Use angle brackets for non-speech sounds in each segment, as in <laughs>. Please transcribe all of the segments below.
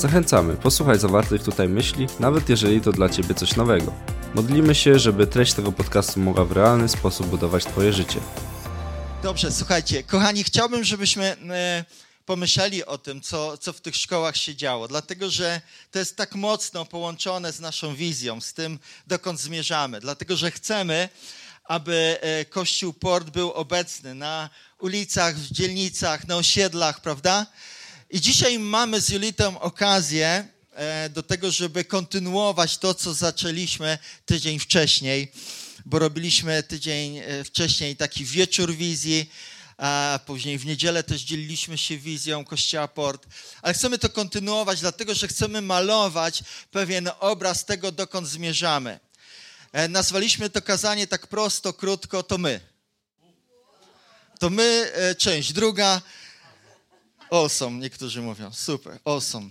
Zachęcamy, posłuchaj zawartych tutaj myśli, nawet jeżeli to dla Ciebie coś nowego. Modlimy się, żeby treść tego podcastu mogła w realny sposób budować Twoje życie. Dobrze, słuchajcie, kochani, chciałbym, żebyśmy e, pomyśleli o tym, co, co w tych szkołach się działo, dlatego że to jest tak mocno połączone z naszą wizją, z tym, dokąd zmierzamy, dlatego że chcemy, aby e, Kościół Port był obecny na ulicach, w dzielnicach, na osiedlach, prawda? I dzisiaj mamy z Julitą okazję e, do tego, żeby kontynuować to, co zaczęliśmy tydzień wcześniej, bo robiliśmy tydzień e, wcześniej taki wieczór wizji, a później w niedzielę też dzieliliśmy się wizją Kościoła Port, ale chcemy to kontynuować, dlatego że chcemy malować pewien obraz tego, dokąd zmierzamy. E, nazwaliśmy to kazanie tak prosto, krótko, to my. To my, część druga, Awesome, niektórzy mówią. Super, awesome.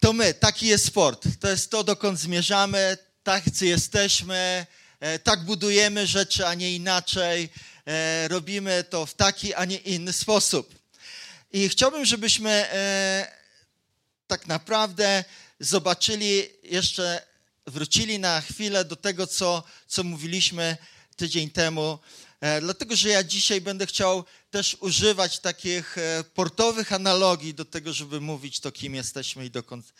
To my, taki jest sport. To jest to, dokąd zmierzamy, tacy jesteśmy, e, tak budujemy rzeczy, a nie inaczej. E, robimy to w taki, a nie inny sposób. I chciałbym, żebyśmy e, tak naprawdę zobaczyli jeszcze, wrócili na chwilę do tego, co, co mówiliśmy tydzień temu dlatego, że ja dzisiaj będę chciał też używać takich e, portowych analogii do tego, żeby mówić to, kim jesteśmy i dokąd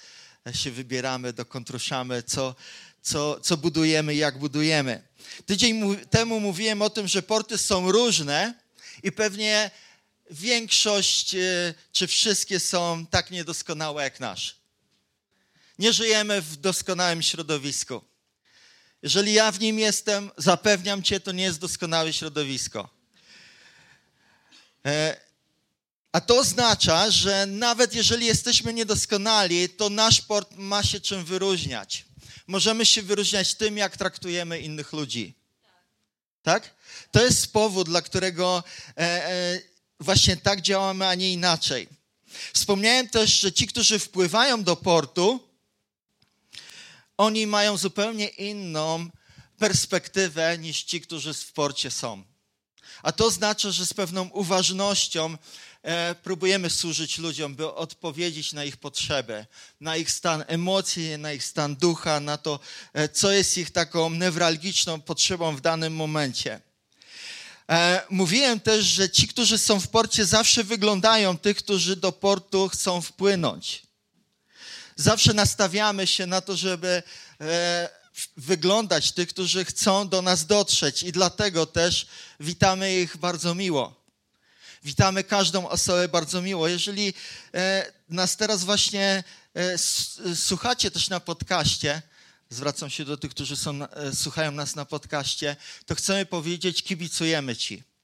się wybieramy, dokąd ruszamy, co, co, co budujemy, jak budujemy. Tydzień temu mówiłem o tym, że porty są różne i pewnie większość e, czy wszystkie są tak niedoskonałe jak nasz. Nie żyjemy w doskonałym środowisku. Jeżeli ja w nim jestem, zapewniam cię, to nie jest doskonałe środowisko. E, a to oznacza, że nawet jeżeli jesteśmy niedoskonali, to nasz port ma się czym wyróżniać. Możemy się wyróżniać tym, jak traktujemy innych ludzi. Tak? To jest powód, dla którego e, e, właśnie tak działamy, a nie inaczej. Wspomniałem też, że ci, którzy wpływają do portu, oni mają zupełnie inną perspektywę niż ci, którzy w porcie są. A to znaczy, że z pewną uważnością e, próbujemy służyć ludziom, by odpowiedzieć na ich potrzeby, na ich stan emocji, na ich stan ducha, na to, e, co jest ich taką newralgiczną potrzebą w danym momencie. E, mówiłem też, że ci, którzy są w porcie, zawsze wyglądają tych, którzy do portu chcą wpłynąć zawsze nastawiamy się na to, żeby e, wyglądać tych, którzy chcą do nas dotrzeć i dlatego też witamy ich bardzo miło. Witamy każdą osobę bardzo miło. Jeżeli e, nas teraz właśnie e, słuchacie też na podcaście, zwracam się do tych, którzy są, słuchają nas na podcaście, to chcemy powiedzieć, kibicujemy Ci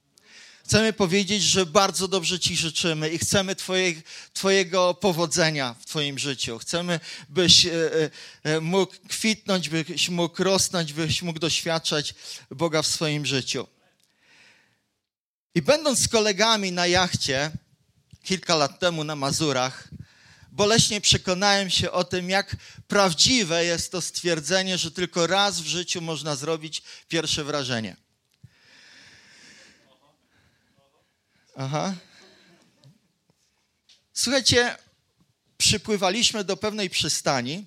Chcemy powiedzieć, że bardzo dobrze Ci życzymy i chcemy twoje, Twojego powodzenia w Twoim życiu. Chcemy, byś e, e, mógł kwitnąć, byś mógł rosnąć, byś mógł doświadczać Boga w swoim życiu. I będąc z kolegami na jachcie kilka lat temu na Mazurach, boleśnie przekonałem się o tym, jak prawdziwe jest to stwierdzenie, że tylko raz w życiu można zrobić pierwsze wrażenie. Aha. Słuchajcie, przypływaliśmy do pewnej przystani.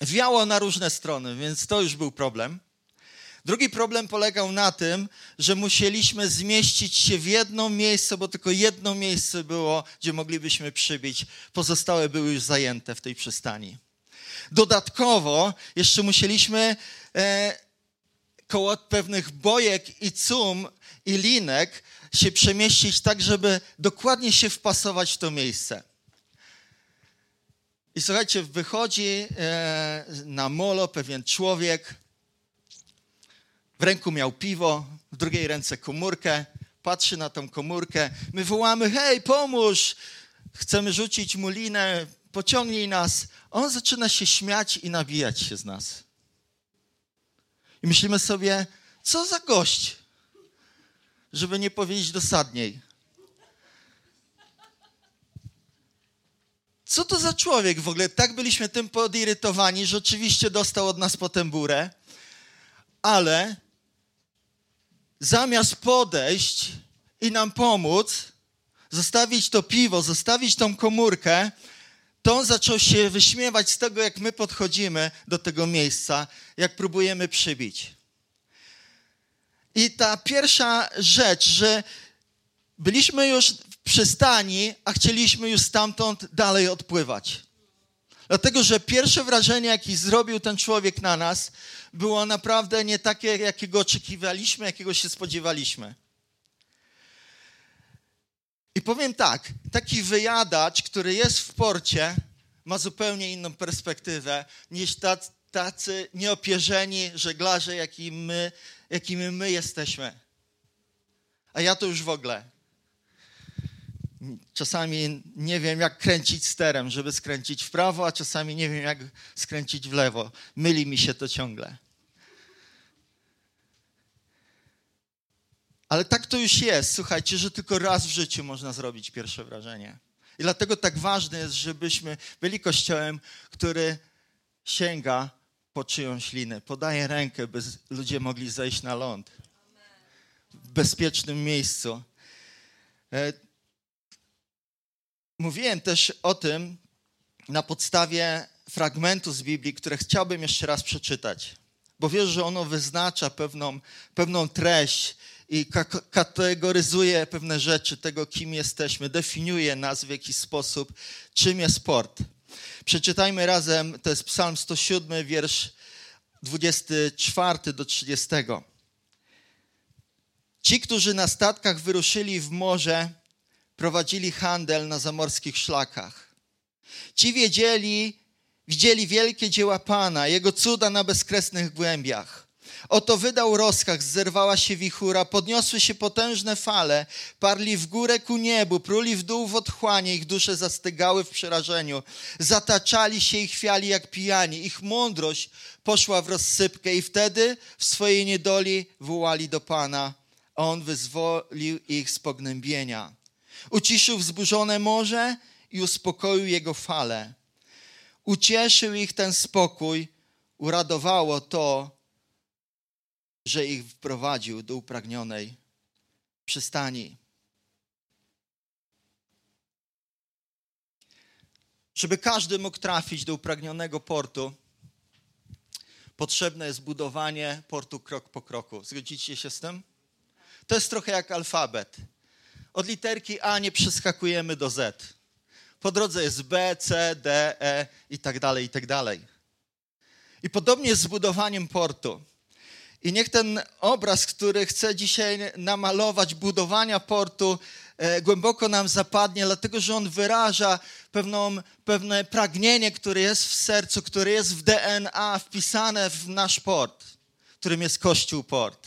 Wiało na różne strony, więc to już był problem. Drugi problem polegał na tym, że musieliśmy zmieścić się w jedno miejsce, bo tylko jedno miejsce było, gdzie moglibyśmy przybić. Pozostałe były już zajęte w tej przystani. Dodatkowo jeszcze musieliśmy e, koło pewnych bojek i cum i linek się przemieścić tak, żeby dokładnie się wpasować w to miejsce. I słuchajcie, wychodzi e, na molo pewien człowiek, w ręku miał piwo, w drugiej ręce komórkę, patrzy na tą komórkę. My wołamy, hej, pomóż! Chcemy rzucić mu linę, pociągnij nas. On zaczyna się śmiać i nabijać się z nas. I myślimy sobie, co za gość, żeby nie powiedzieć dosadniej. Co to za człowiek w ogóle? Tak byliśmy tym podirytowani, że oczywiście dostał od nas potem burę, ale zamiast podejść i nam pomóc, zostawić to piwo, zostawić tą komórkę, to on zaczął się wyśmiewać z tego, jak my podchodzimy do tego miejsca, jak próbujemy przybić. I ta pierwsza rzecz, że byliśmy już w przystani, a chcieliśmy już stamtąd dalej odpływać. Dlatego, że pierwsze wrażenie, jakie zrobił ten człowiek na nas, było naprawdę nie takie, jakiego oczekiwaliśmy, jakiego się spodziewaliśmy. I powiem tak, taki wyjadacz, który jest w porcie, ma zupełnie inną perspektywę niż tacy nieopierzeni żeglarze, jakimi my, jakimi my jesteśmy. A ja to już w ogóle. Czasami nie wiem, jak kręcić sterem, żeby skręcić w prawo, a czasami nie wiem, jak skręcić w lewo. Myli mi się to ciągle. Ale tak to już jest, słuchajcie, że tylko raz w życiu można zrobić pierwsze wrażenie. I dlatego tak ważne jest, żebyśmy byli kościołem, który sięga po czyjąś linę, podaje rękę, by ludzie mogli zejść na ląd w bezpiecznym miejscu. E, mówiłem też o tym na podstawie fragmentu z Biblii, które chciałbym jeszcze raz przeczytać, bo wierzę, że ono wyznacza pewną, pewną treść i kategoryzuje pewne rzeczy tego, kim jesteśmy, definiuje nas w jakiś sposób, czym jest sport. Przeczytajmy razem, to jest Psalm 107, wiersz 24 do 30. Ci, którzy na statkach wyruszyli w morze, prowadzili handel na zamorskich szlakach. Ci wiedzieli, widzieli wielkie dzieła Pana, Jego cuda na bezkresnych głębiach. Oto wydał rozkaz, zerwała się wichura, podniosły się potężne fale, parli w górę ku niebu, pruli w dół w otchłanie, ich dusze zastygały w przerażeniu. Zataczali się i chwiali jak pijani, ich mądrość poszła w rozsypkę i wtedy w swojej niedoli wołali do Pana, On wyzwolił ich z pognębienia. Uciszył wzburzone morze i uspokoił jego fale. Ucieszył ich ten spokój, uradowało to, że ich wprowadził do upragnionej przystani. Żeby każdy mógł trafić do upragnionego portu, potrzebne jest budowanie portu krok po kroku. Zgodzicie się z tym? To jest trochę jak alfabet. Od literki A nie przeskakujemy do Z. Po drodze jest B, C, D, E i tak dalej, i tak dalej. I podobnie z budowaniem portu. I niech ten obraz, który chcę dzisiaj namalować, budowania portu, e, głęboko nam zapadnie, dlatego że on wyraża pewną, pewne pragnienie, które jest w sercu, które jest w DNA wpisane w nasz port, którym jest Kościół Port.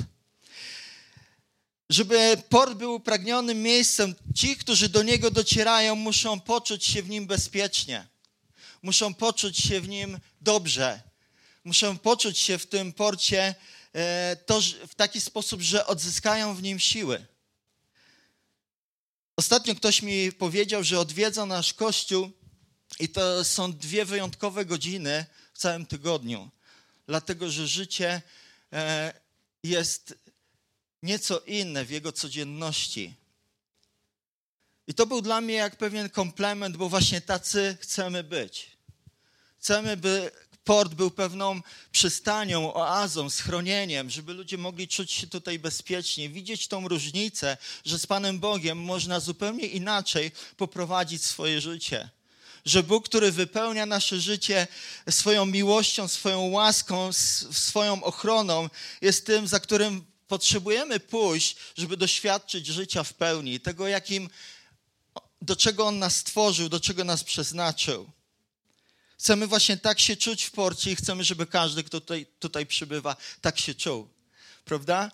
Żeby port był upragnionym miejscem, ci, którzy do niego docierają, muszą poczuć się w nim bezpiecznie. Muszą poczuć się w nim dobrze. Muszą poczuć się w tym porcie to w taki sposób, że odzyskają w nim siły. Ostatnio ktoś mi powiedział, że odwiedza nasz kościół i to są dwie wyjątkowe godziny w całym tygodniu, dlatego że życie e, jest nieco inne w jego codzienności. I to był dla mnie jak pewien komplement, bo właśnie tacy chcemy być. Chcemy, by port był pewną przystanią, oazą, schronieniem, żeby ludzie mogli czuć się tutaj bezpiecznie, widzieć tą różnicę, że z Panem Bogiem można zupełnie inaczej poprowadzić swoje życie. Że Bóg, który wypełnia nasze życie swoją miłością, swoją łaską, swoją ochroną, jest tym, za którym potrzebujemy pójść, żeby doświadczyć życia w pełni, tego, jakim, do czego On nas stworzył, do czego nas przeznaczył. Chcemy właśnie tak się czuć w porcie i chcemy, żeby każdy, kto tutaj, tutaj przybywa, tak się czuł. Prawda?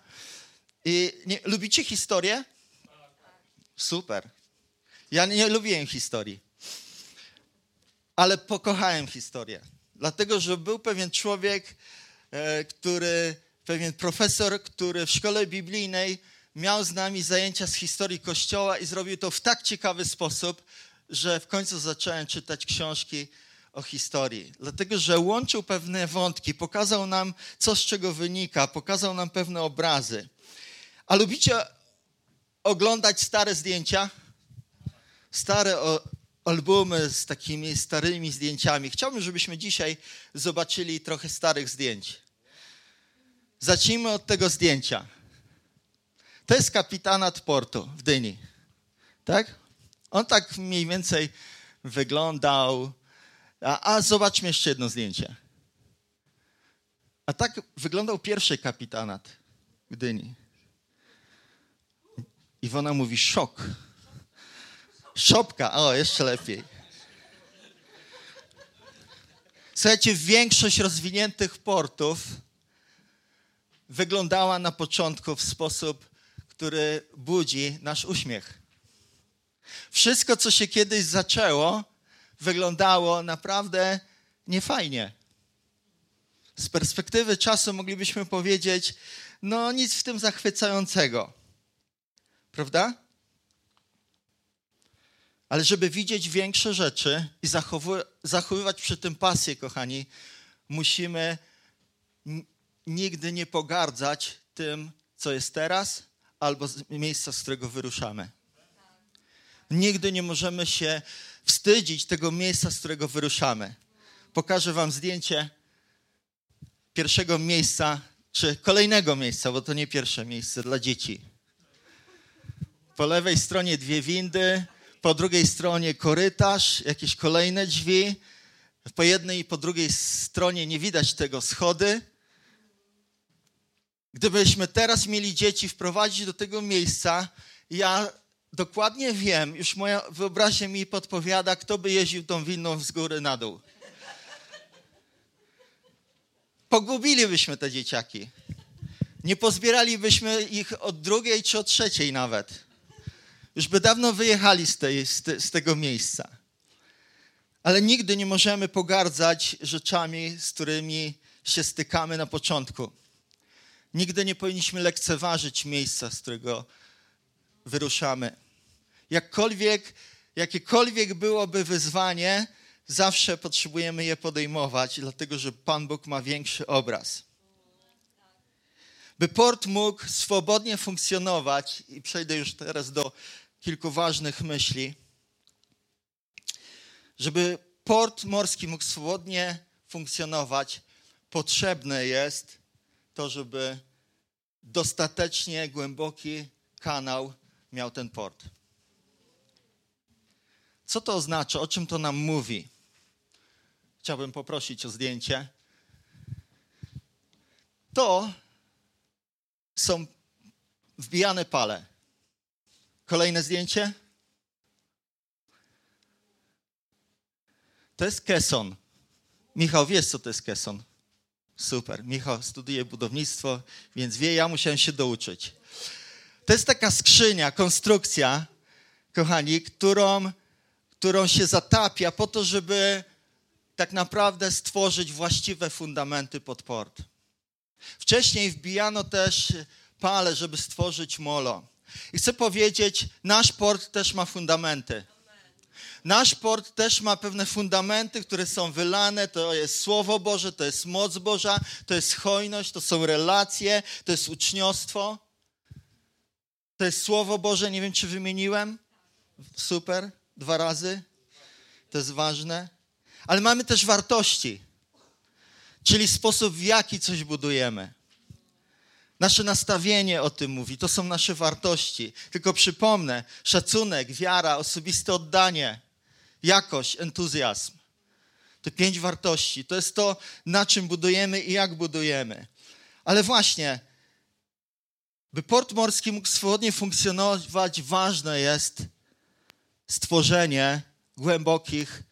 I nie, lubicie historię? Super. Ja nie lubiłem historii, ale pokochałem historię. Dlatego, że był pewien człowiek, e, który pewien profesor, który w szkole biblijnej miał z nami zajęcia z historii Kościoła i zrobił to w tak ciekawy sposób, że w końcu zacząłem czytać książki o historii. Dlatego, że łączył pewne wątki, pokazał nam, co z czego wynika, pokazał nam pewne obrazy. A lubicie oglądać stare zdjęcia? Stare albumy z takimi starymi zdjęciami. Chciałbym, żebyśmy dzisiaj zobaczyli trochę starych zdjęć. Zacznijmy od tego zdjęcia. To jest kapitanat portu w Dyni. Tak? On tak mniej więcej wyglądał. A, a zobaczmy jeszcze jedno zdjęcie. A tak wyglądał pierwszy kapitanat Gdyni. Iwona mówi szok. Szopka, o, jeszcze lepiej. Słuchajcie, większość rozwiniętych portów wyglądała na początku w sposób, który budzi nasz uśmiech. Wszystko, co się kiedyś zaczęło, wyglądało naprawdę niefajnie. Z perspektywy czasu moglibyśmy powiedzieć, no nic w tym zachwycającego. Prawda? Ale żeby widzieć większe rzeczy i zachowywać przy tym pasję, kochani, musimy nigdy nie pogardzać tym, co jest teraz, albo z miejsca, z którego wyruszamy. Nigdy nie możemy się wstydzić tego miejsca, z którego wyruszamy. Pokażę Wam zdjęcie pierwszego miejsca, czy kolejnego miejsca, bo to nie pierwsze miejsce dla dzieci. Po lewej stronie dwie windy, po drugiej stronie korytarz, jakieś kolejne drzwi. Po jednej i po drugiej stronie nie widać tego schody. Gdybyśmy teraz mieli dzieci wprowadzić do tego miejsca, ja dokładnie wiem, już moja wyobraźnia mi podpowiada, kto by jeździł tą winną z góry na dół. Pogubilibyśmy te dzieciaki. Nie pozbieralibyśmy ich od drugiej czy od trzeciej nawet. Już by dawno wyjechali z, tej, z, te, z tego miejsca. Ale nigdy nie możemy pogardzać rzeczami, z którymi się stykamy na początku. Nigdy nie powinniśmy lekceważyć miejsca, z którego wyruszamy. Jakkolwiek, jakiekolwiek byłoby wyzwanie, zawsze potrzebujemy je podejmować, dlatego że Pan Bóg ma większy obraz. By port mógł swobodnie funkcjonować, i przejdę już teraz do kilku ważnych myśli. Żeby port morski mógł swobodnie funkcjonować, potrzebne jest to, żeby dostatecznie głęboki kanał miał ten port. Co to oznacza? O czym to nam mówi? Chciałbym poprosić o zdjęcie. To są wbijane pale. Kolejne zdjęcie. To jest keson. Michał, wiesz, co to jest keson? Super. Michał studiuje budownictwo, więc wie, ja musiałem się douczyć. To jest taka skrzynia, konstrukcja, kochani, którą, którą się zatapia po to, żeby tak naprawdę stworzyć właściwe fundamenty pod port. Wcześniej wbijano też pale, żeby stworzyć molo. I chcę powiedzieć, nasz port też ma fundamenty. Nasz port też ma pewne fundamenty, które są wylane. To jest Słowo Boże, to jest moc Boża, to jest hojność, to są relacje, to jest uczniostwo. To jest Słowo Boże, nie wiem czy wymieniłem. Super, dwa razy. To jest ważne. Ale mamy też wartości, czyli sposób, w jaki coś budujemy. Nasze nastawienie o tym mówi, to są nasze wartości. Tylko przypomnę, szacunek, wiara, osobiste oddanie, jakość, entuzjazm. Te pięć wartości to jest to, na czym budujemy i jak budujemy. Ale właśnie, by port morski mógł swobodnie funkcjonować, ważne jest stworzenie głębokich,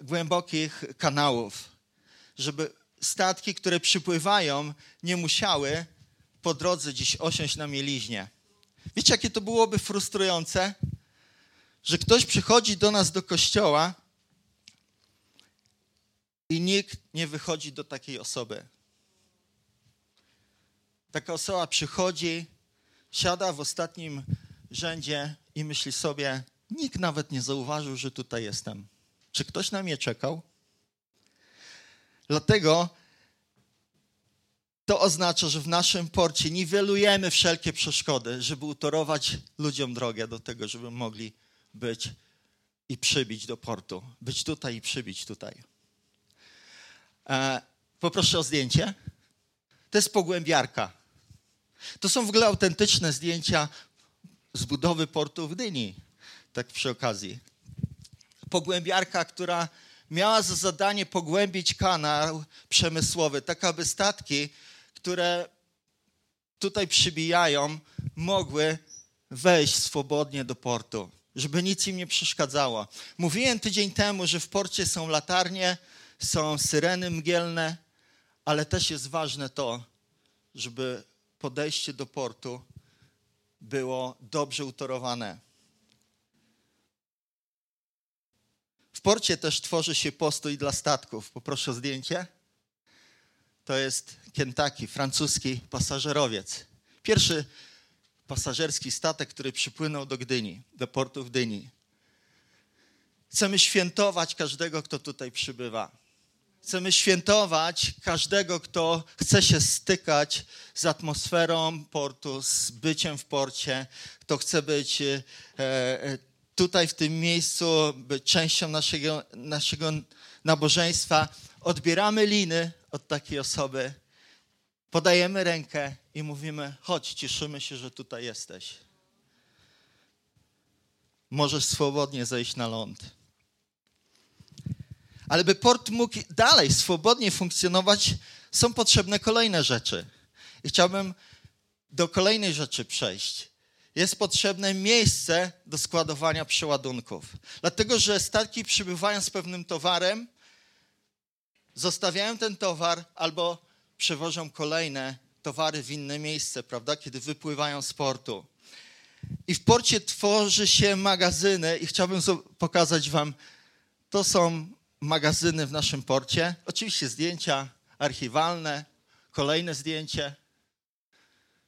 głębokich kanałów, żeby statki, które przypływają, nie musiały po drodze dziś osiąść na mieliźnie. Wiecie, jakie to byłoby frustrujące? Że ktoś przychodzi do nas do kościoła i nikt nie wychodzi do takiej osoby. Taka osoba przychodzi, siada w ostatnim rzędzie i myśli sobie, nikt nawet nie zauważył, że tutaj jestem. Czy ktoś na mnie czekał? Dlatego to oznacza, że w naszym porcie niwelujemy wszelkie przeszkody, żeby utorować ludziom drogę do tego, żeby mogli być i przybić do portu. Być tutaj i przybić tutaj. E, poproszę o zdjęcie. To jest pogłębiarka. To są w ogóle autentyczne zdjęcia z budowy portu w Gdyni. Tak przy okazji. Pogłębiarka, która miała za zadanie pogłębić kanał przemysłowy, tak aby statki, które tutaj przybijają, mogły wejść swobodnie do portu, żeby nic im nie przeszkadzało. Mówiłem tydzień temu, że w porcie są latarnie, są syreny mgielne, ale też jest ważne to, żeby podejście do portu było dobrze utorowane. W porcie też tworzy się postój dla statków. Poproszę o zdjęcie. To jest Kentucky, francuski pasażerowiec. Pierwszy pasażerski statek, który przypłynął do Gdyni, do portu w Gdyni. Chcemy świętować każdego, kto tutaj przybywa. Chcemy świętować każdego, kto chce się stykać z atmosferą portu, z byciem w porcie, kto chce być e, e, tutaj w tym miejscu, być częścią naszego, naszego nabożeństwa. Odbieramy liny od takiej osoby, podajemy rękę i mówimy: chodź, cieszymy się, że tutaj jesteś. Możesz swobodnie zejść na ląd. Ale by port mógł dalej swobodnie funkcjonować, są potrzebne kolejne rzeczy. I chciałbym do kolejnej rzeczy przejść. Jest potrzebne miejsce do składowania przeładunków. Dlatego, że statki przybywają z pewnym towarem, zostawiają ten towar albo przewożą kolejne towary w inne miejsce, prawda, kiedy wypływają z portu. I w porcie tworzy się magazyny i chciałbym pokazać wam, to są magazyny w naszym porcie. Oczywiście zdjęcia archiwalne, kolejne zdjęcie.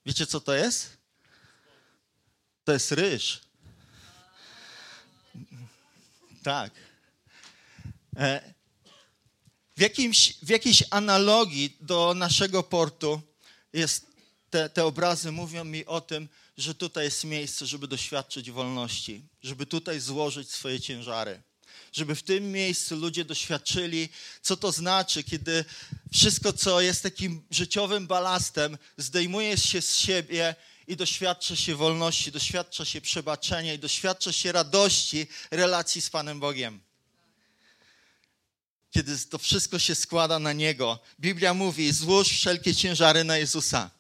Wiecie, co to jest? To jest ryż. Tak. E, w, jakimś, w jakiejś analogii do naszego portu jest, te, te obrazy mówią mi o tym, że tutaj jest miejsce, żeby doświadczyć wolności, żeby tutaj złożyć swoje ciężary żeby w tym miejscu ludzie doświadczyli, co to znaczy, kiedy wszystko, co jest takim życiowym balastem, zdejmuje się z siebie i doświadcza się wolności, doświadcza się przebaczenia i doświadcza się radości relacji z Panem Bogiem. Kiedy to wszystko się składa na Niego. Biblia mówi: złóż wszelkie ciężary na Jezusa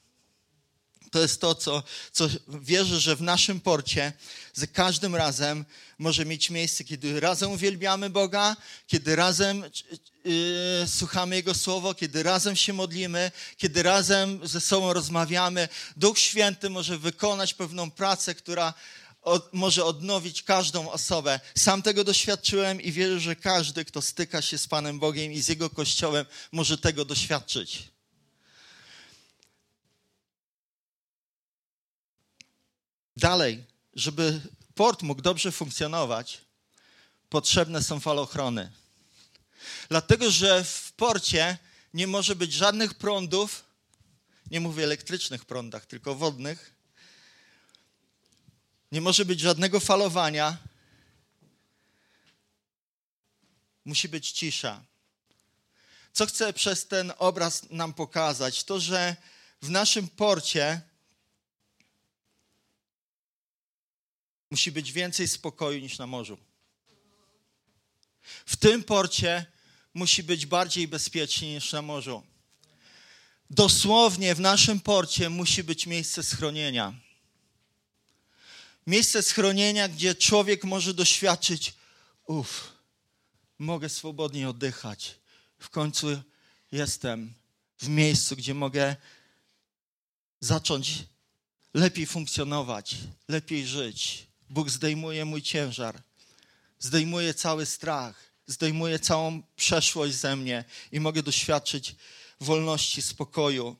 to jest to, co, co wierzę, że w naszym porcie za każdym razem może mieć miejsce, kiedy razem uwielbiamy Boga, kiedy razem yy, słuchamy Jego Słowo, kiedy razem się modlimy, kiedy razem ze sobą rozmawiamy. Duch Święty może wykonać pewną pracę, która od, może odnowić każdą osobę. Sam tego doświadczyłem i wierzę, że każdy, kto styka się z Panem Bogiem i z Jego Kościołem, może tego doświadczyć. Dalej, żeby port mógł dobrze funkcjonować, potrzebne są falochrony. Dlatego, że w porcie nie może być żadnych prądów, nie mówię elektrycznych prądach, tylko wodnych. Nie może być żadnego falowania. Musi być cisza. Co chcę przez ten obraz nam pokazać? To, że w naszym porcie musi być więcej spokoju niż na morzu. W tym porcie musi być bardziej bezpiecznie niż na morzu. Dosłownie w naszym porcie musi być miejsce schronienia. Miejsce schronienia, gdzie człowiek może doświadczyć, uff, mogę swobodnie oddychać. W końcu jestem w miejscu, gdzie mogę zacząć lepiej funkcjonować, lepiej żyć. Bóg zdejmuje mój ciężar, zdejmuje cały strach, zdejmuje całą przeszłość ze mnie i mogę doświadczyć wolności, spokoju,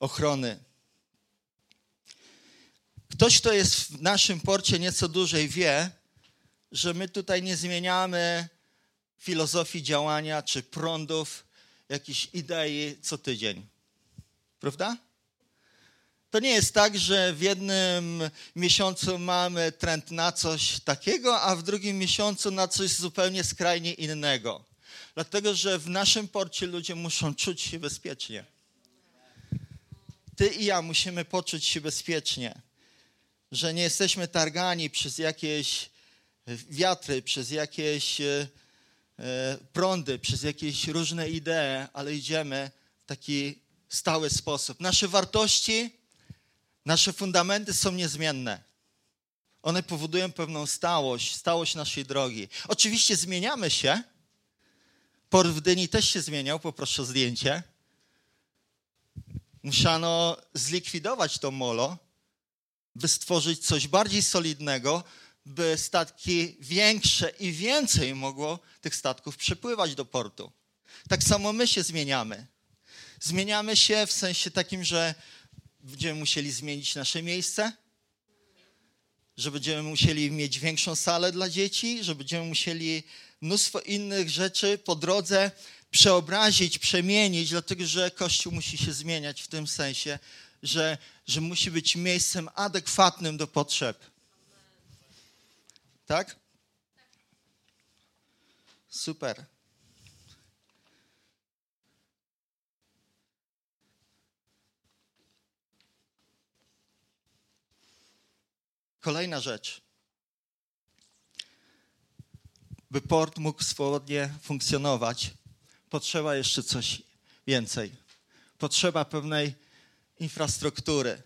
ochrony. Ktoś, kto jest w naszym porcie nieco dłużej, wie, że my tutaj nie zmieniamy filozofii działania czy prądów, jakichś idei co tydzień. Prawda? To nie jest tak, że w jednym miesiącu mamy trend na coś takiego, a w drugim miesiącu na coś zupełnie skrajnie innego. Dlatego, że w naszym porcie ludzie muszą czuć się bezpiecznie. Ty i ja musimy poczuć się bezpiecznie, że nie jesteśmy targani przez jakieś wiatry, przez jakieś e, e, prądy, przez jakieś różne idee, ale idziemy w taki stały sposób. Nasze wartości, nasze fundamenty są niezmienne. One powodują pewną stałość, stałość naszej drogi. Oczywiście zmieniamy się. Port w Dyni też się zmieniał, poproszę o zdjęcie. Musiano zlikwidować to molo, by stworzyć coś bardziej solidnego, by statki większe i więcej mogło tych statków przypływać do portu. Tak samo my się zmieniamy. Zmieniamy się w sensie takim, że będziemy musieli zmienić nasze miejsce, że będziemy musieli mieć większą salę dla dzieci, że będziemy musieli mnóstwo innych rzeczy po drodze przeobrazić, przemienić, dlatego że Kościół musi się zmieniać w tym sensie, że, że musi być miejscem adekwatnym do potrzeb. Tak? Super. Kolejna rzecz. By port mógł swobodnie funkcjonować, potrzeba jeszcze coś więcej. Potrzeba pewnej infrastruktury.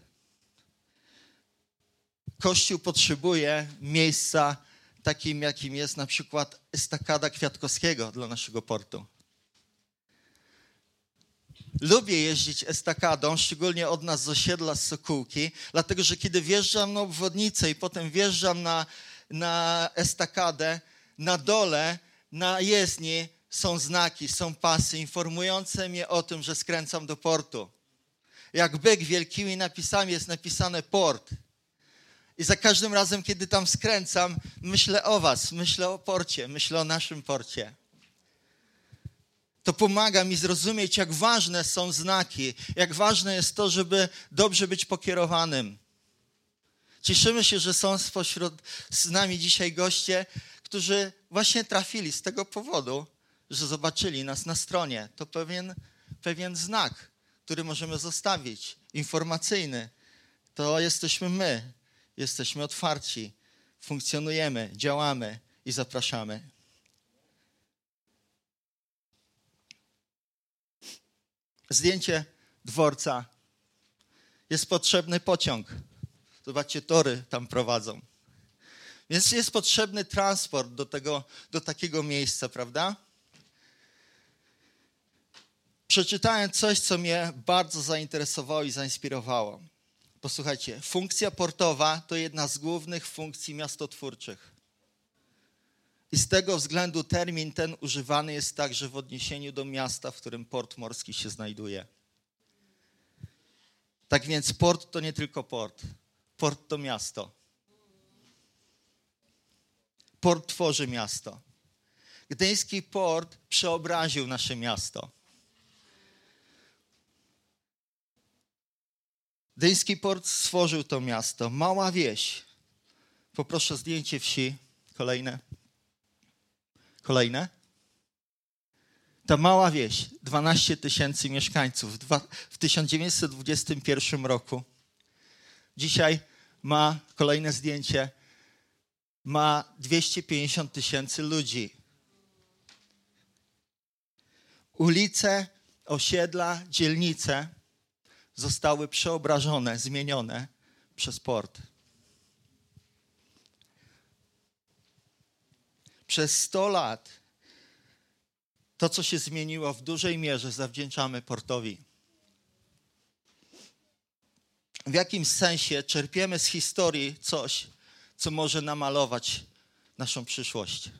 Kościół potrzebuje miejsca takim, jakim jest na przykład estakada Kwiatkowskiego dla naszego portu. Lubię jeździć estakadą, szczególnie od nas z osiedla z Sokółki, dlatego że kiedy wjeżdżam na obwodnicę i potem wjeżdżam na, na estakadę, na dole, na jezdni są znaki, są pasy informujące mnie o tym, że skręcam do portu. Jak byk wielkimi napisami jest napisane port. I za każdym razem, kiedy tam skręcam, myślę o Was, myślę o porcie, myślę o naszym porcie. To pomaga mi zrozumieć, jak ważne są znaki, jak ważne jest to, żeby dobrze być pokierowanym. Cieszymy się, że są spośród z nami dzisiaj goście, którzy właśnie trafili z tego powodu, że zobaczyli nas na stronie. To pewien, pewien znak, który możemy zostawić, informacyjny. To jesteśmy my, jesteśmy otwarci, funkcjonujemy, działamy i zapraszamy. Zdjęcie dworca. Jest potrzebny pociąg. Zobaczcie, tory tam prowadzą. Więc jest potrzebny transport do, tego, do takiego miejsca, prawda? Przeczytałem coś, co mnie bardzo zainteresowało i zainspirowało. Posłuchajcie, funkcja portowa to jedna z głównych funkcji miastotwórczych. I z tego względu termin ten używany jest także w odniesieniu do miasta, w którym port morski się znajduje. Tak więc port to nie tylko port. Port to miasto. Port tworzy miasto. Gdyński port przeobraził nasze miasto. Gdyński port stworzył to miasto. Mała wieś. Poproszę zdjęcie wsi. Kolejne. Kolejne. Ta mała wieś, 12 tysięcy mieszkańców w 1921 roku. Dzisiaj ma kolejne zdjęcie. Ma 250 tysięcy ludzi. Ulice, osiedla, dzielnice zostały przeobrażone, zmienione przez port. Przez 100 lat to, co się zmieniło, w dużej mierze zawdzięczamy portowi. W jakimś sensie czerpiemy z historii coś, co może namalować naszą przyszłość.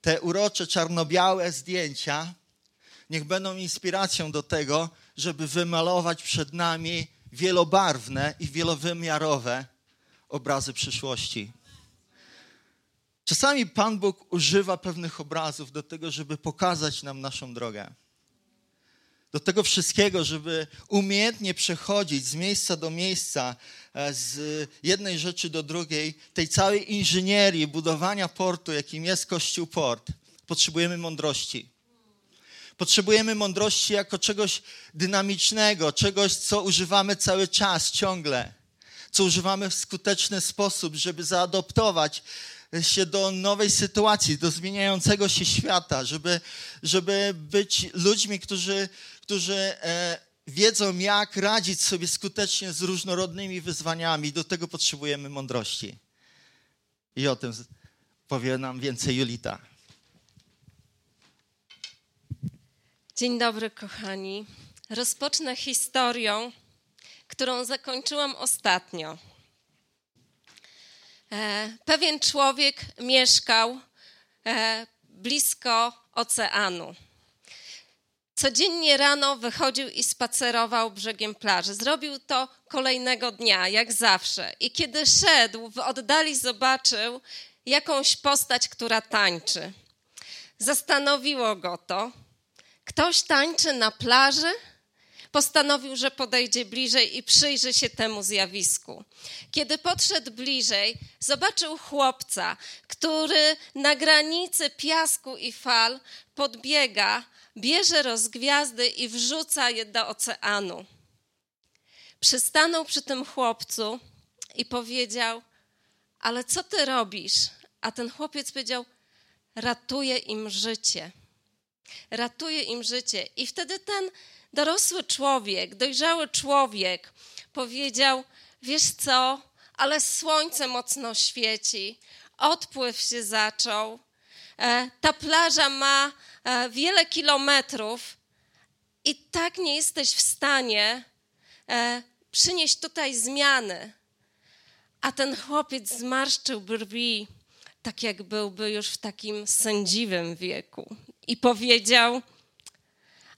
Te urocze, czarno-białe zdjęcia niech będą inspiracją do tego, żeby wymalować przed nami wielobarwne i wielowymiarowe obrazy przyszłości. Czasami Pan Bóg używa pewnych obrazów do tego, żeby pokazać nam naszą drogę. Do tego wszystkiego, żeby umiejętnie przechodzić z miejsca do miejsca, e, z jednej rzeczy do drugiej, tej całej inżynierii budowania portu, jakim jest Kościół Port, potrzebujemy mądrości. Potrzebujemy mądrości jako czegoś dynamicznego, czegoś, co używamy cały czas, ciągle, co używamy w skuteczny sposób, żeby zaadoptować się do nowej sytuacji, do zmieniającego się świata, żeby, żeby być ludźmi, którzy, którzy e, wiedzą, jak radzić sobie skutecznie z różnorodnymi wyzwaniami. Do tego potrzebujemy mądrości. I o tym powie nam więcej Julita. Dzień dobry, kochani. Rozpocznę historią, którą zakończyłam ostatnio. E, pewien człowiek mieszkał e, blisko oceanu. Codziennie rano wychodził i spacerował brzegiem plaży. Zrobił to kolejnego dnia, jak zawsze. I kiedy szedł, w oddali zobaczył jakąś postać, która tańczy. Zastanowiło go to. Ktoś tańczy na plaży? Postanowił, że podejdzie bliżej i przyjrzy się temu zjawisku. Kiedy podszedł bliżej, zobaczył chłopca, który na granicy piasku i fal podbiega, bierze rozgwiazdy i wrzuca je do oceanu. Przystanął przy tym chłopcu i powiedział: Ale co ty robisz? A ten chłopiec powiedział: Ratuję im życie. Ratuję im życie. I wtedy ten dorosły człowiek, dojrzały człowiek powiedział: Wiesz co, ale słońce mocno świeci, odpływ się zaczął, e, ta plaża ma e, wiele kilometrów i tak nie jesteś w stanie e, przynieść tutaj zmiany. A ten chłopiec zmarszczył brwi, tak jak byłby już w takim sędziwym wieku, i powiedział: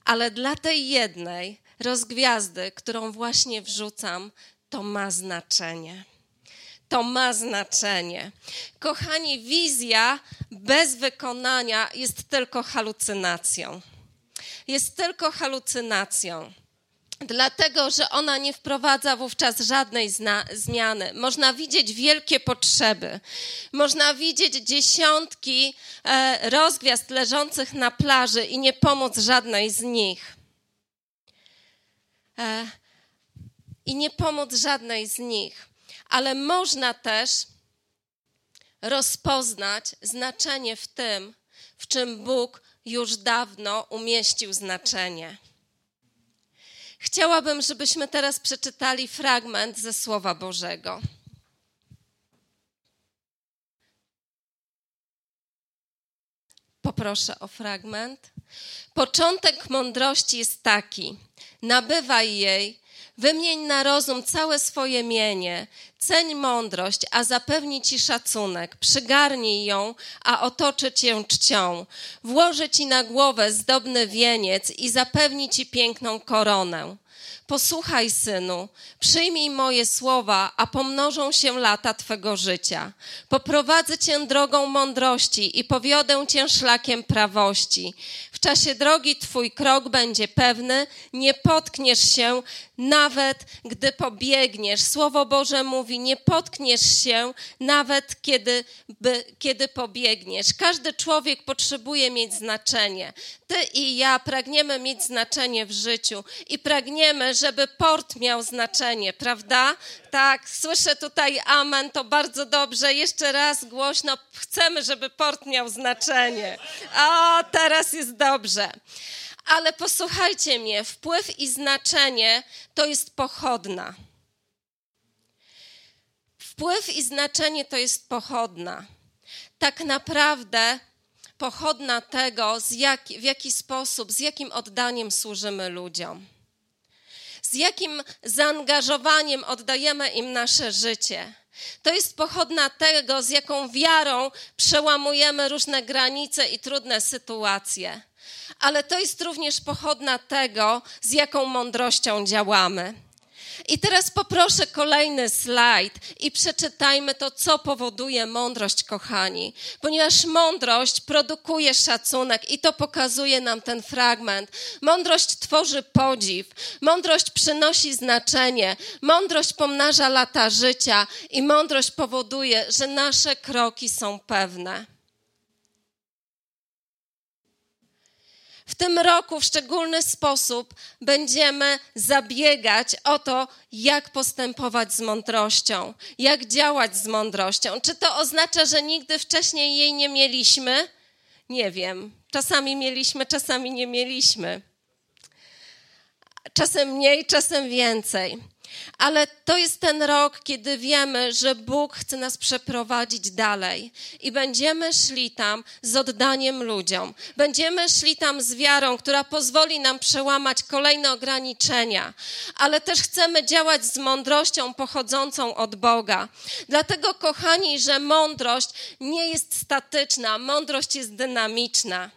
ale dla tej jednej rozgwiazdy, którą właśnie wrzucam, to ma znaczenie. To ma znaczenie. Kochani, wizja bez wykonania jest tylko halucynacją. Jest tylko halucynacją dlatego że ona nie wprowadza wówczas żadnej zmiany. Można widzieć wielkie potrzeby, można widzieć dziesiątki e, rozgwiazd leżących na plaży i nie pomóc żadnej z nich. E, I nie pomóc żadnej z nich. Ale można też rozpoznać znaczenie w tym, w czym Bóg już dawno umieścił znaczenie. Chciałabym, żebyśmy teraz przeczytali fragment ze Słowa Bożego. Poproszę o fragment. Początek mądrości jest taki: nabywaj jej, wymień na rozum całe swoje mienie, ceń mądrość, a zapewni ci szacunek, przygarnij ją, a otoczy cię czcią, włoży ci na głowę zdobny wieniec i zapewni ci piękną koronę. Posłuchaj, synu, przyjmij moje słowa, a pomnożą się lata twego życia. Poprowadzę cię drogą mądrości i powiodę cię szlakiem prawości. W czasie drogi twój krok będzie pewny, nie potkniesz się, nawet gdy pobiegniesz. Słowo Boże mówi: Nie potkniesz się, nawet kiedy, by, kiedy pobiegniesz. Każdy człowiek potrzebuje mieć znaczenie. Ty i ja pragniemy mieć znaczenie w życiu i pragniemy, żeby port miał znaczenie, prawda? Tak, słyszę tutaj amen, to bardzo dobrze. Jeszcze raz głośno, chcemy, żeby port miał znaczenie. O, teraz jest dobrze. Ale posłuchajcie mnie, wpływ i znaczenie to jest pochodna. Wpływ i znaczenie to jest pochodna. Tak naprawdę pochodna tego, jak, w jaki sposób, z jakim oddaniem służymy ludziom. Z jakim zaangażowaniem oddajemy im nasze życie. To jest pochodna tego, z jaką wiarą przełamujemy różne granice i trudne sytuacje. Ale to jest również pochodna tego, z jaką mądrością działamy. I teraz poproszę kolejny slajd i przeczytajmy to, co powoduje mądrość, kochani. Ponieważ mądrość produkuje szacunek i to pokazuje nam ten fragment. Mądrość tworzy podziw, mądrość przynosi znaczenie, mądrość pomnaża lata życia i mądrość powoduje, że nasze kroki są pewne. W tym roku w szczególny sposób będziemy zabiegać o to, jak postępować z mądrością, jak działać z mądrością. Czy to oznacza, że nigdy wcześniej jej nie mieliśmy? Nie wiem. Czasami mieliśmy, czasami nie mieliśmy. Czasem mniej, czasem więcej. Ale to jest ten rok, kiedy wiemy, że Bóg chce nas przeprowadzić dalej i będziemy szli tam z oddaniem ludziom. Będziemy szli tam z wiarą, która pozwoli nam przełamać kolejne ograniczenia, ale też chcemy działać z mądrością pochodzącą od Boga. Dlatego, kochani, że mądrość nie jest statyczna, mądrość jest dynamiczna.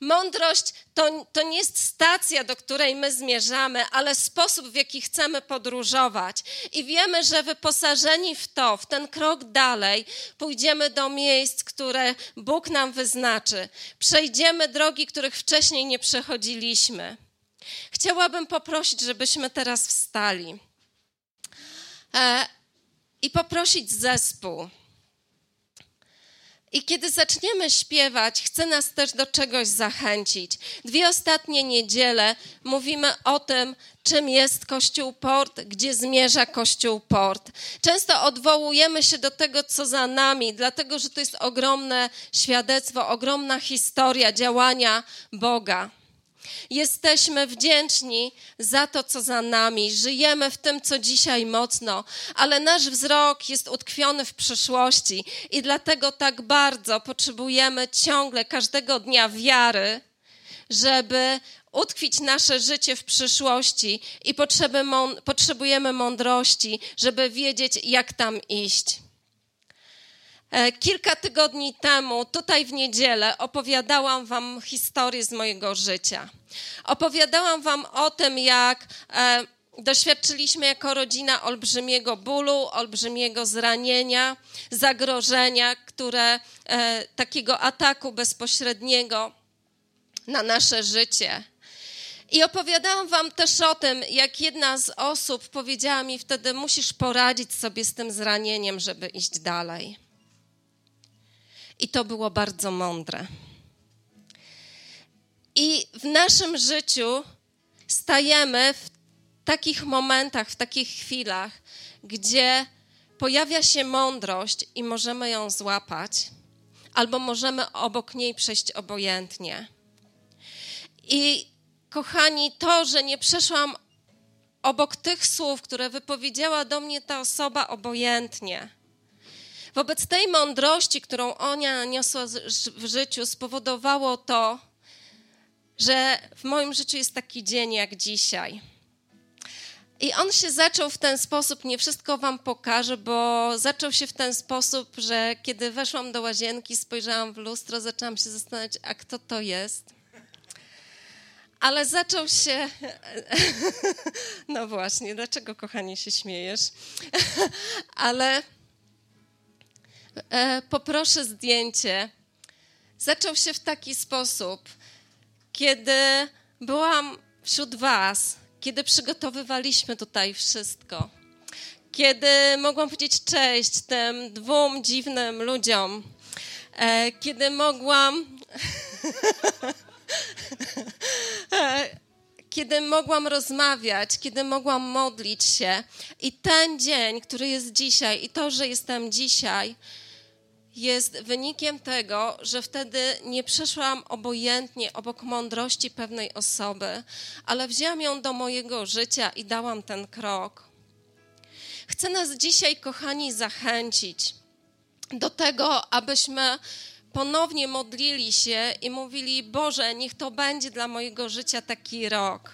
Mądrość to, to nie jest stacja, do której my zmierzamy, ale sposób, w jaki chcemy podróżować. I wiemy, że wyposażeni w to, w ten krok dalej, pójdziemy do miejsc, które Bóg nam wyznaczy. Przejdziemy drogi, których wcześniej nie przechodziliśmy. Chciałabym poprosić, żebyśmy teraz wstali e, i poprosić zespół i kiedy zaczniemy śpiewać, chcę nas też do czegoś zachęcić. Dwie ostatnie niedziele mówimy o tym, czym jest Kościół Port, gdzie zmierza Kościół Port. Często odwołujemy się do tego, co za nami, dlatego że to jest ogromne świadectwo, ogromna historia działania Boga. Jesteśmy wdzięczni za to, co za nami. Żyjemy w tym, co dzisiaj mocno, ale nasz wzrok jest utkwiony w przyszłości i dlatego tak bardzo potrzebujemy ciągle, każdego dnia wiary, żeby utkwić nasze życie w przyszłości i potrzebujemy mądrości, żeby wiedzieć, jak tam iść. E, kilka tygodni temu, tutaj w niedzielę, opowiadałam Wam historię z mojego życia. Opowiadałam Wam o tym, jak e, doświadczyliśmy jako rodzina olbrzymiego bólu, olbrzymiego zranienia, zagrożenia, które e, takiego ataku bezpośredniego na nasze życie. I opowiadałam Wam też o tym, jak jedna z osób powiedziała mi wtedy: Musisz poradzić sobie z tym zranieniem, żeby iść dalej. I to było bardzo mądre. I w naszym życiu stajemy w takich momentach, w takich chwilach, gdzie pojawia się mądrość i możemy ją złapać, albo możemy obok niej przejść obojętnie. I kochani, to, że nie przeszłam obok tych słów, które wypowiedziała do mnie ta osoba obojętnie, Wobec tej mądrości, którą ona niosła w życiu, spowodowało to, że w moim życiu jest taki dzień jak dzisiaj. I on się zaczął w ten sposób, nie wszystko wam pokażę, bo zaczął się w ten sposób, że kiedy weszłam do łazienki, spojrzałam w lustro, zaczęłam się zastanawiać, a kto to jest. Ale zaczął się. <laughs> No właśnie, dlaczego kochanie się śmiejesz? <laughs> Ale poproszę zdjęcie. Zaczął się w taki sposób, kiedy byłam wśród Was, kiedy przygotowywaliśmy tutaj wszystko, kiedy mogłam powiedzieć cześć tym dwóm dziwnym ludziom, e, kiedy mogłam. <laughs> e, kiedy mogłam rozmawiać, kiedy mogłam modlić się. I ten dzień, który jest dzisiaj, i to, że jestem dzisiaj, jest wynikiem tego, że wtedy nie przeszłam obojętnie obok mądrości pewnej osoby, ale wzięłam ją do mojego życia i dałam ten krok. Chcę nas dzisiaj, kochani, zachęcić do tego, abyśmy ponownie modlili się i mówili: Boże, niech to będzie dla mojego życia taki rok,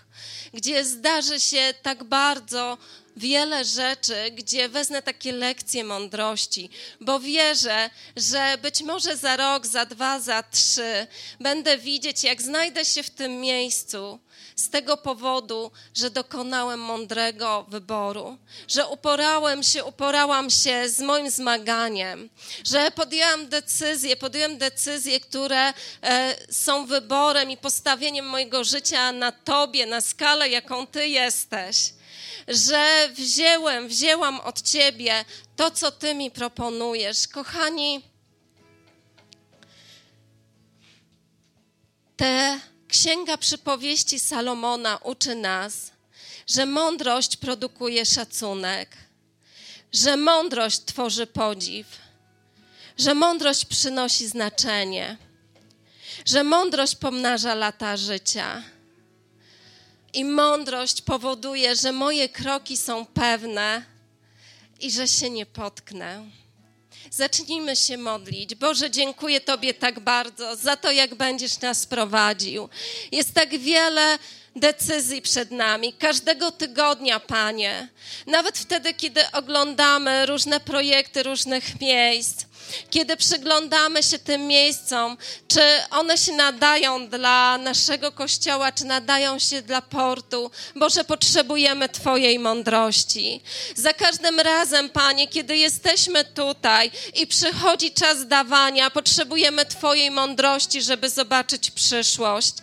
gdzie zdarzy się tak bardzo wiele rzeczy, gdzie wezmę takie lekcje mądrości, bo wierzę, że być może za rok, za dwa, za trzy będę widzieć, jak znajdę się w tym miejscu, z tego powodu, że dokonałem mądrego wyboru, że uporałem się, uporałam się z moim zmaganiem, że podjęłam decyzje, podjęłam decyzje, które e, są wyborem i postawieniem mojego życia na Tobie, na skalę, jaką Ty jesteś. Że wzięłem, wzięłam od Ciebie to, co Ty mi proponujesz. Kochani, te Księga Przypowieści Salomona uczy nas, że mądrość produkuje szacunek, że mądrość tworzy podziw, że mądrość przynosi znaczenie, że mądrość pomnaża lata życia. I mądrość powoduje, że moje kroki są pewne i że się nie potknę. Zacznijmy się modlić. Boże, dziękuję Tobie tak bardzo za to, jak będziesz nas prowadził. Jest tak wiele decyzji przed nami, każdego tygodnia, Panie. Nawet wtedy, kiedy oglądamy różne projekty różnych miejsc kiedy przyglądamy się tym miejscom, czy one się nadają dla naszego kościoła, czy nadają się dla portu. Boże, potrzebujemy Twojej mądrości. Za każdym razem, Panie, kiedy jesteśmy tutaj i przychodzi czas dawania, potrzebujemy Twojej mądrości, żeby zobaczyć przyszłość.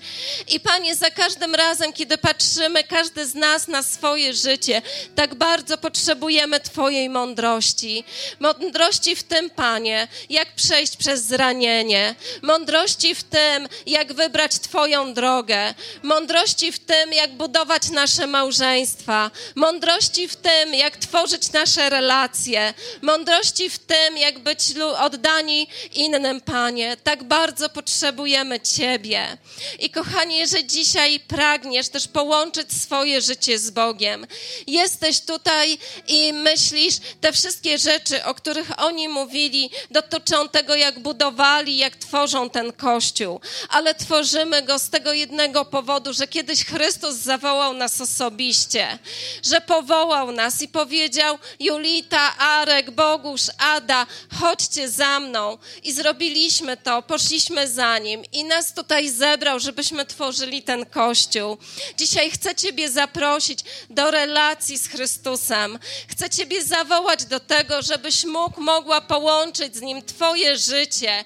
I Panie, za każdym razem, kiedy patrzymy, każdy z nas na swoje życie, tak bardzo potrzebujemy Twojej mądrości. Mądrości w tym, Panie, jak przejść przez zranienie, mądrości w tym, jak wybrać Twoją drogę, mądrości w tym, jak budować nasze małżeństwa, mądrości w tym, jak tworzyć nasze relacje, mądrości w tym, jak być oddani innym, Panie. Tak bardzo potrzebujemy Ciebie. I kochani, że dzisiaj pragniesz też połączyć swoje życie z Bogiem, jesteś tutaj i myślisz te wszystkie rzeczy, o których oni mówili, dotyczą tego, jak budowali, jak tworzą ten kościół, ale tworzymy go z tego jednego powodu, że kiedyś Chrystus zawołał nas osobiście, że powołał nas i powiedział: Julita, Arek, Bogusz, Ada, chodźcie za mną. I zrobiliśmy to, poszliśmy za nim i nas tutaj zebrał, żebyśmy tworzyli ten kościół. Dzisiaj chcę Ciebie zaprosić do relacji z Chrystusem. Chcę Ciebie zawołać do tego, żebyś mógł, mogła połączyć z Nim Twoje życie.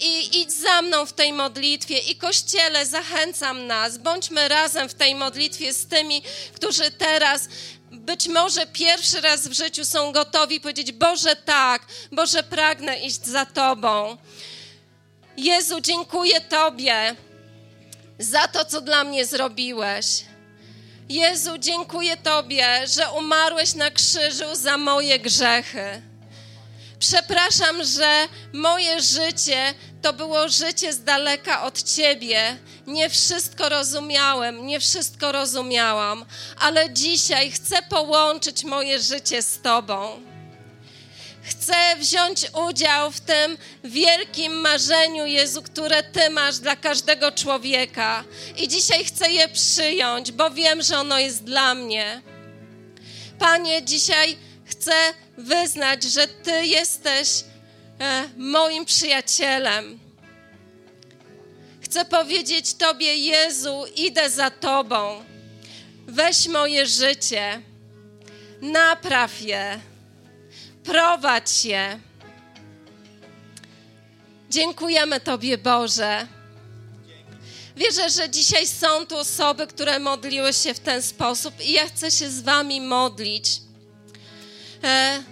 I idź za mną w tej modlitwie. I Kościele, zachęcam nas, bądźmy razem w tej modlitwie z tymi, którzy teraz być może pierwszy raz w życiu są gotowi powiedzieć: Boże, tak, Boże, pragnę iść za Tobą. Jezu, dziękuję Tobie za to, co dla mnie zrobiłeś. Jezu, dziękuję Tobie, że umarłeś na krzyżu za moje grzechy. Przepraszam, że moje życie to było życie z daleka od Ciebie. Nie wszystko rozumiałem, nie wszystko rozumiałam, ale dzisiaj chcę połączyć moje życie z Tobą. Chcę wziąć udział w tym wielkim marzeniu, Jezu, które Ty masz dla każdego człowieka. I dzisiaj chcę je przyjąć, bo wiem, że ono jest dla mnie. Panie, dzisiaj chcę wyznać, że Ty jesteś e, moim przyjacielem. Chcę powiedzieć Tobie, Jezu, idę za Tobą. Weź moje życie, napraw je, prowadź je. Dziękujemy Tobie, Boże. Wierzę, że dzisiaj są tu osoby, które modliły się w ten sposób i ja chcę się z Wami modlić. E,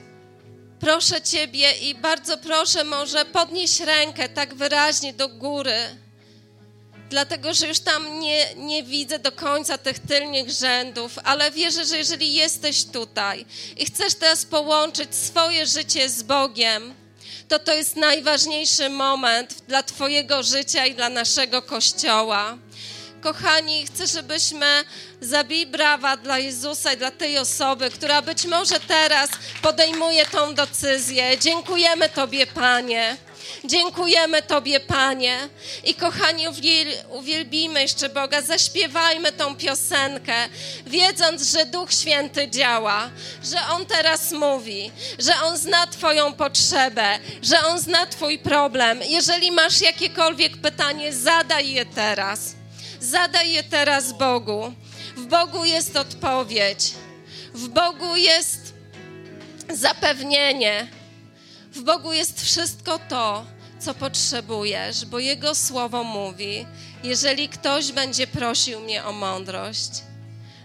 proszę Ciebie i bardzo proszę, może podnieś rękę tak wyraźnie do góry, dlatego że już tam nie, nie widzę do końca tych tylnych rzędów, ale wierzę, że jeżeli jesteś tutaj i chcesz teraz połączyć swoje życie z Bogiem, to to jest najważniejszy moment dla Twojego życia i dla naszego Kościoła. Kochani, chcę, żebyśmy zabili brawa dla Jezusa i dla tej osoby, która być może teraz podejmuje tą decyzję. Dziękujemy Tobie, Panie. Dziękujemy Tobie, Panie. I kochani, uwielbimy jeszcze Boga, zaśpiewajmy tą piosenkę, wiedząc, że Duch Święty działa, że On teraz mówi, że On zna Twoją potrzebę, że On zna Twój problem. Jeżeli masz jakiekolwiek pytanie, zadaj je teraz. Zadaj je teraz Bogu. W Bogu jest odpowiedź. W Bogu jest zapewnienie. W Bogu jest wszystko to, co potrzebujesz, bo Jego słowo mówi: Jeżeli ktoś będzie prosił mnie o mądrość,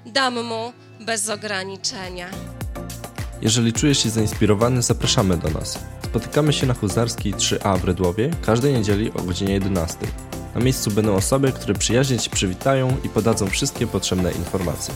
dam mu bez ograniczenia. Jeżeli czujesz się zainspirowany, zapraszamy do nas. Spotykamy się na Huzarskiej 3A w Rydłowie każdej niedzieli o godzinie 11. Na miejscu będą osoby, które przyjaźnie Ci przywitają i podadzą wszystkie potrzebne informacje.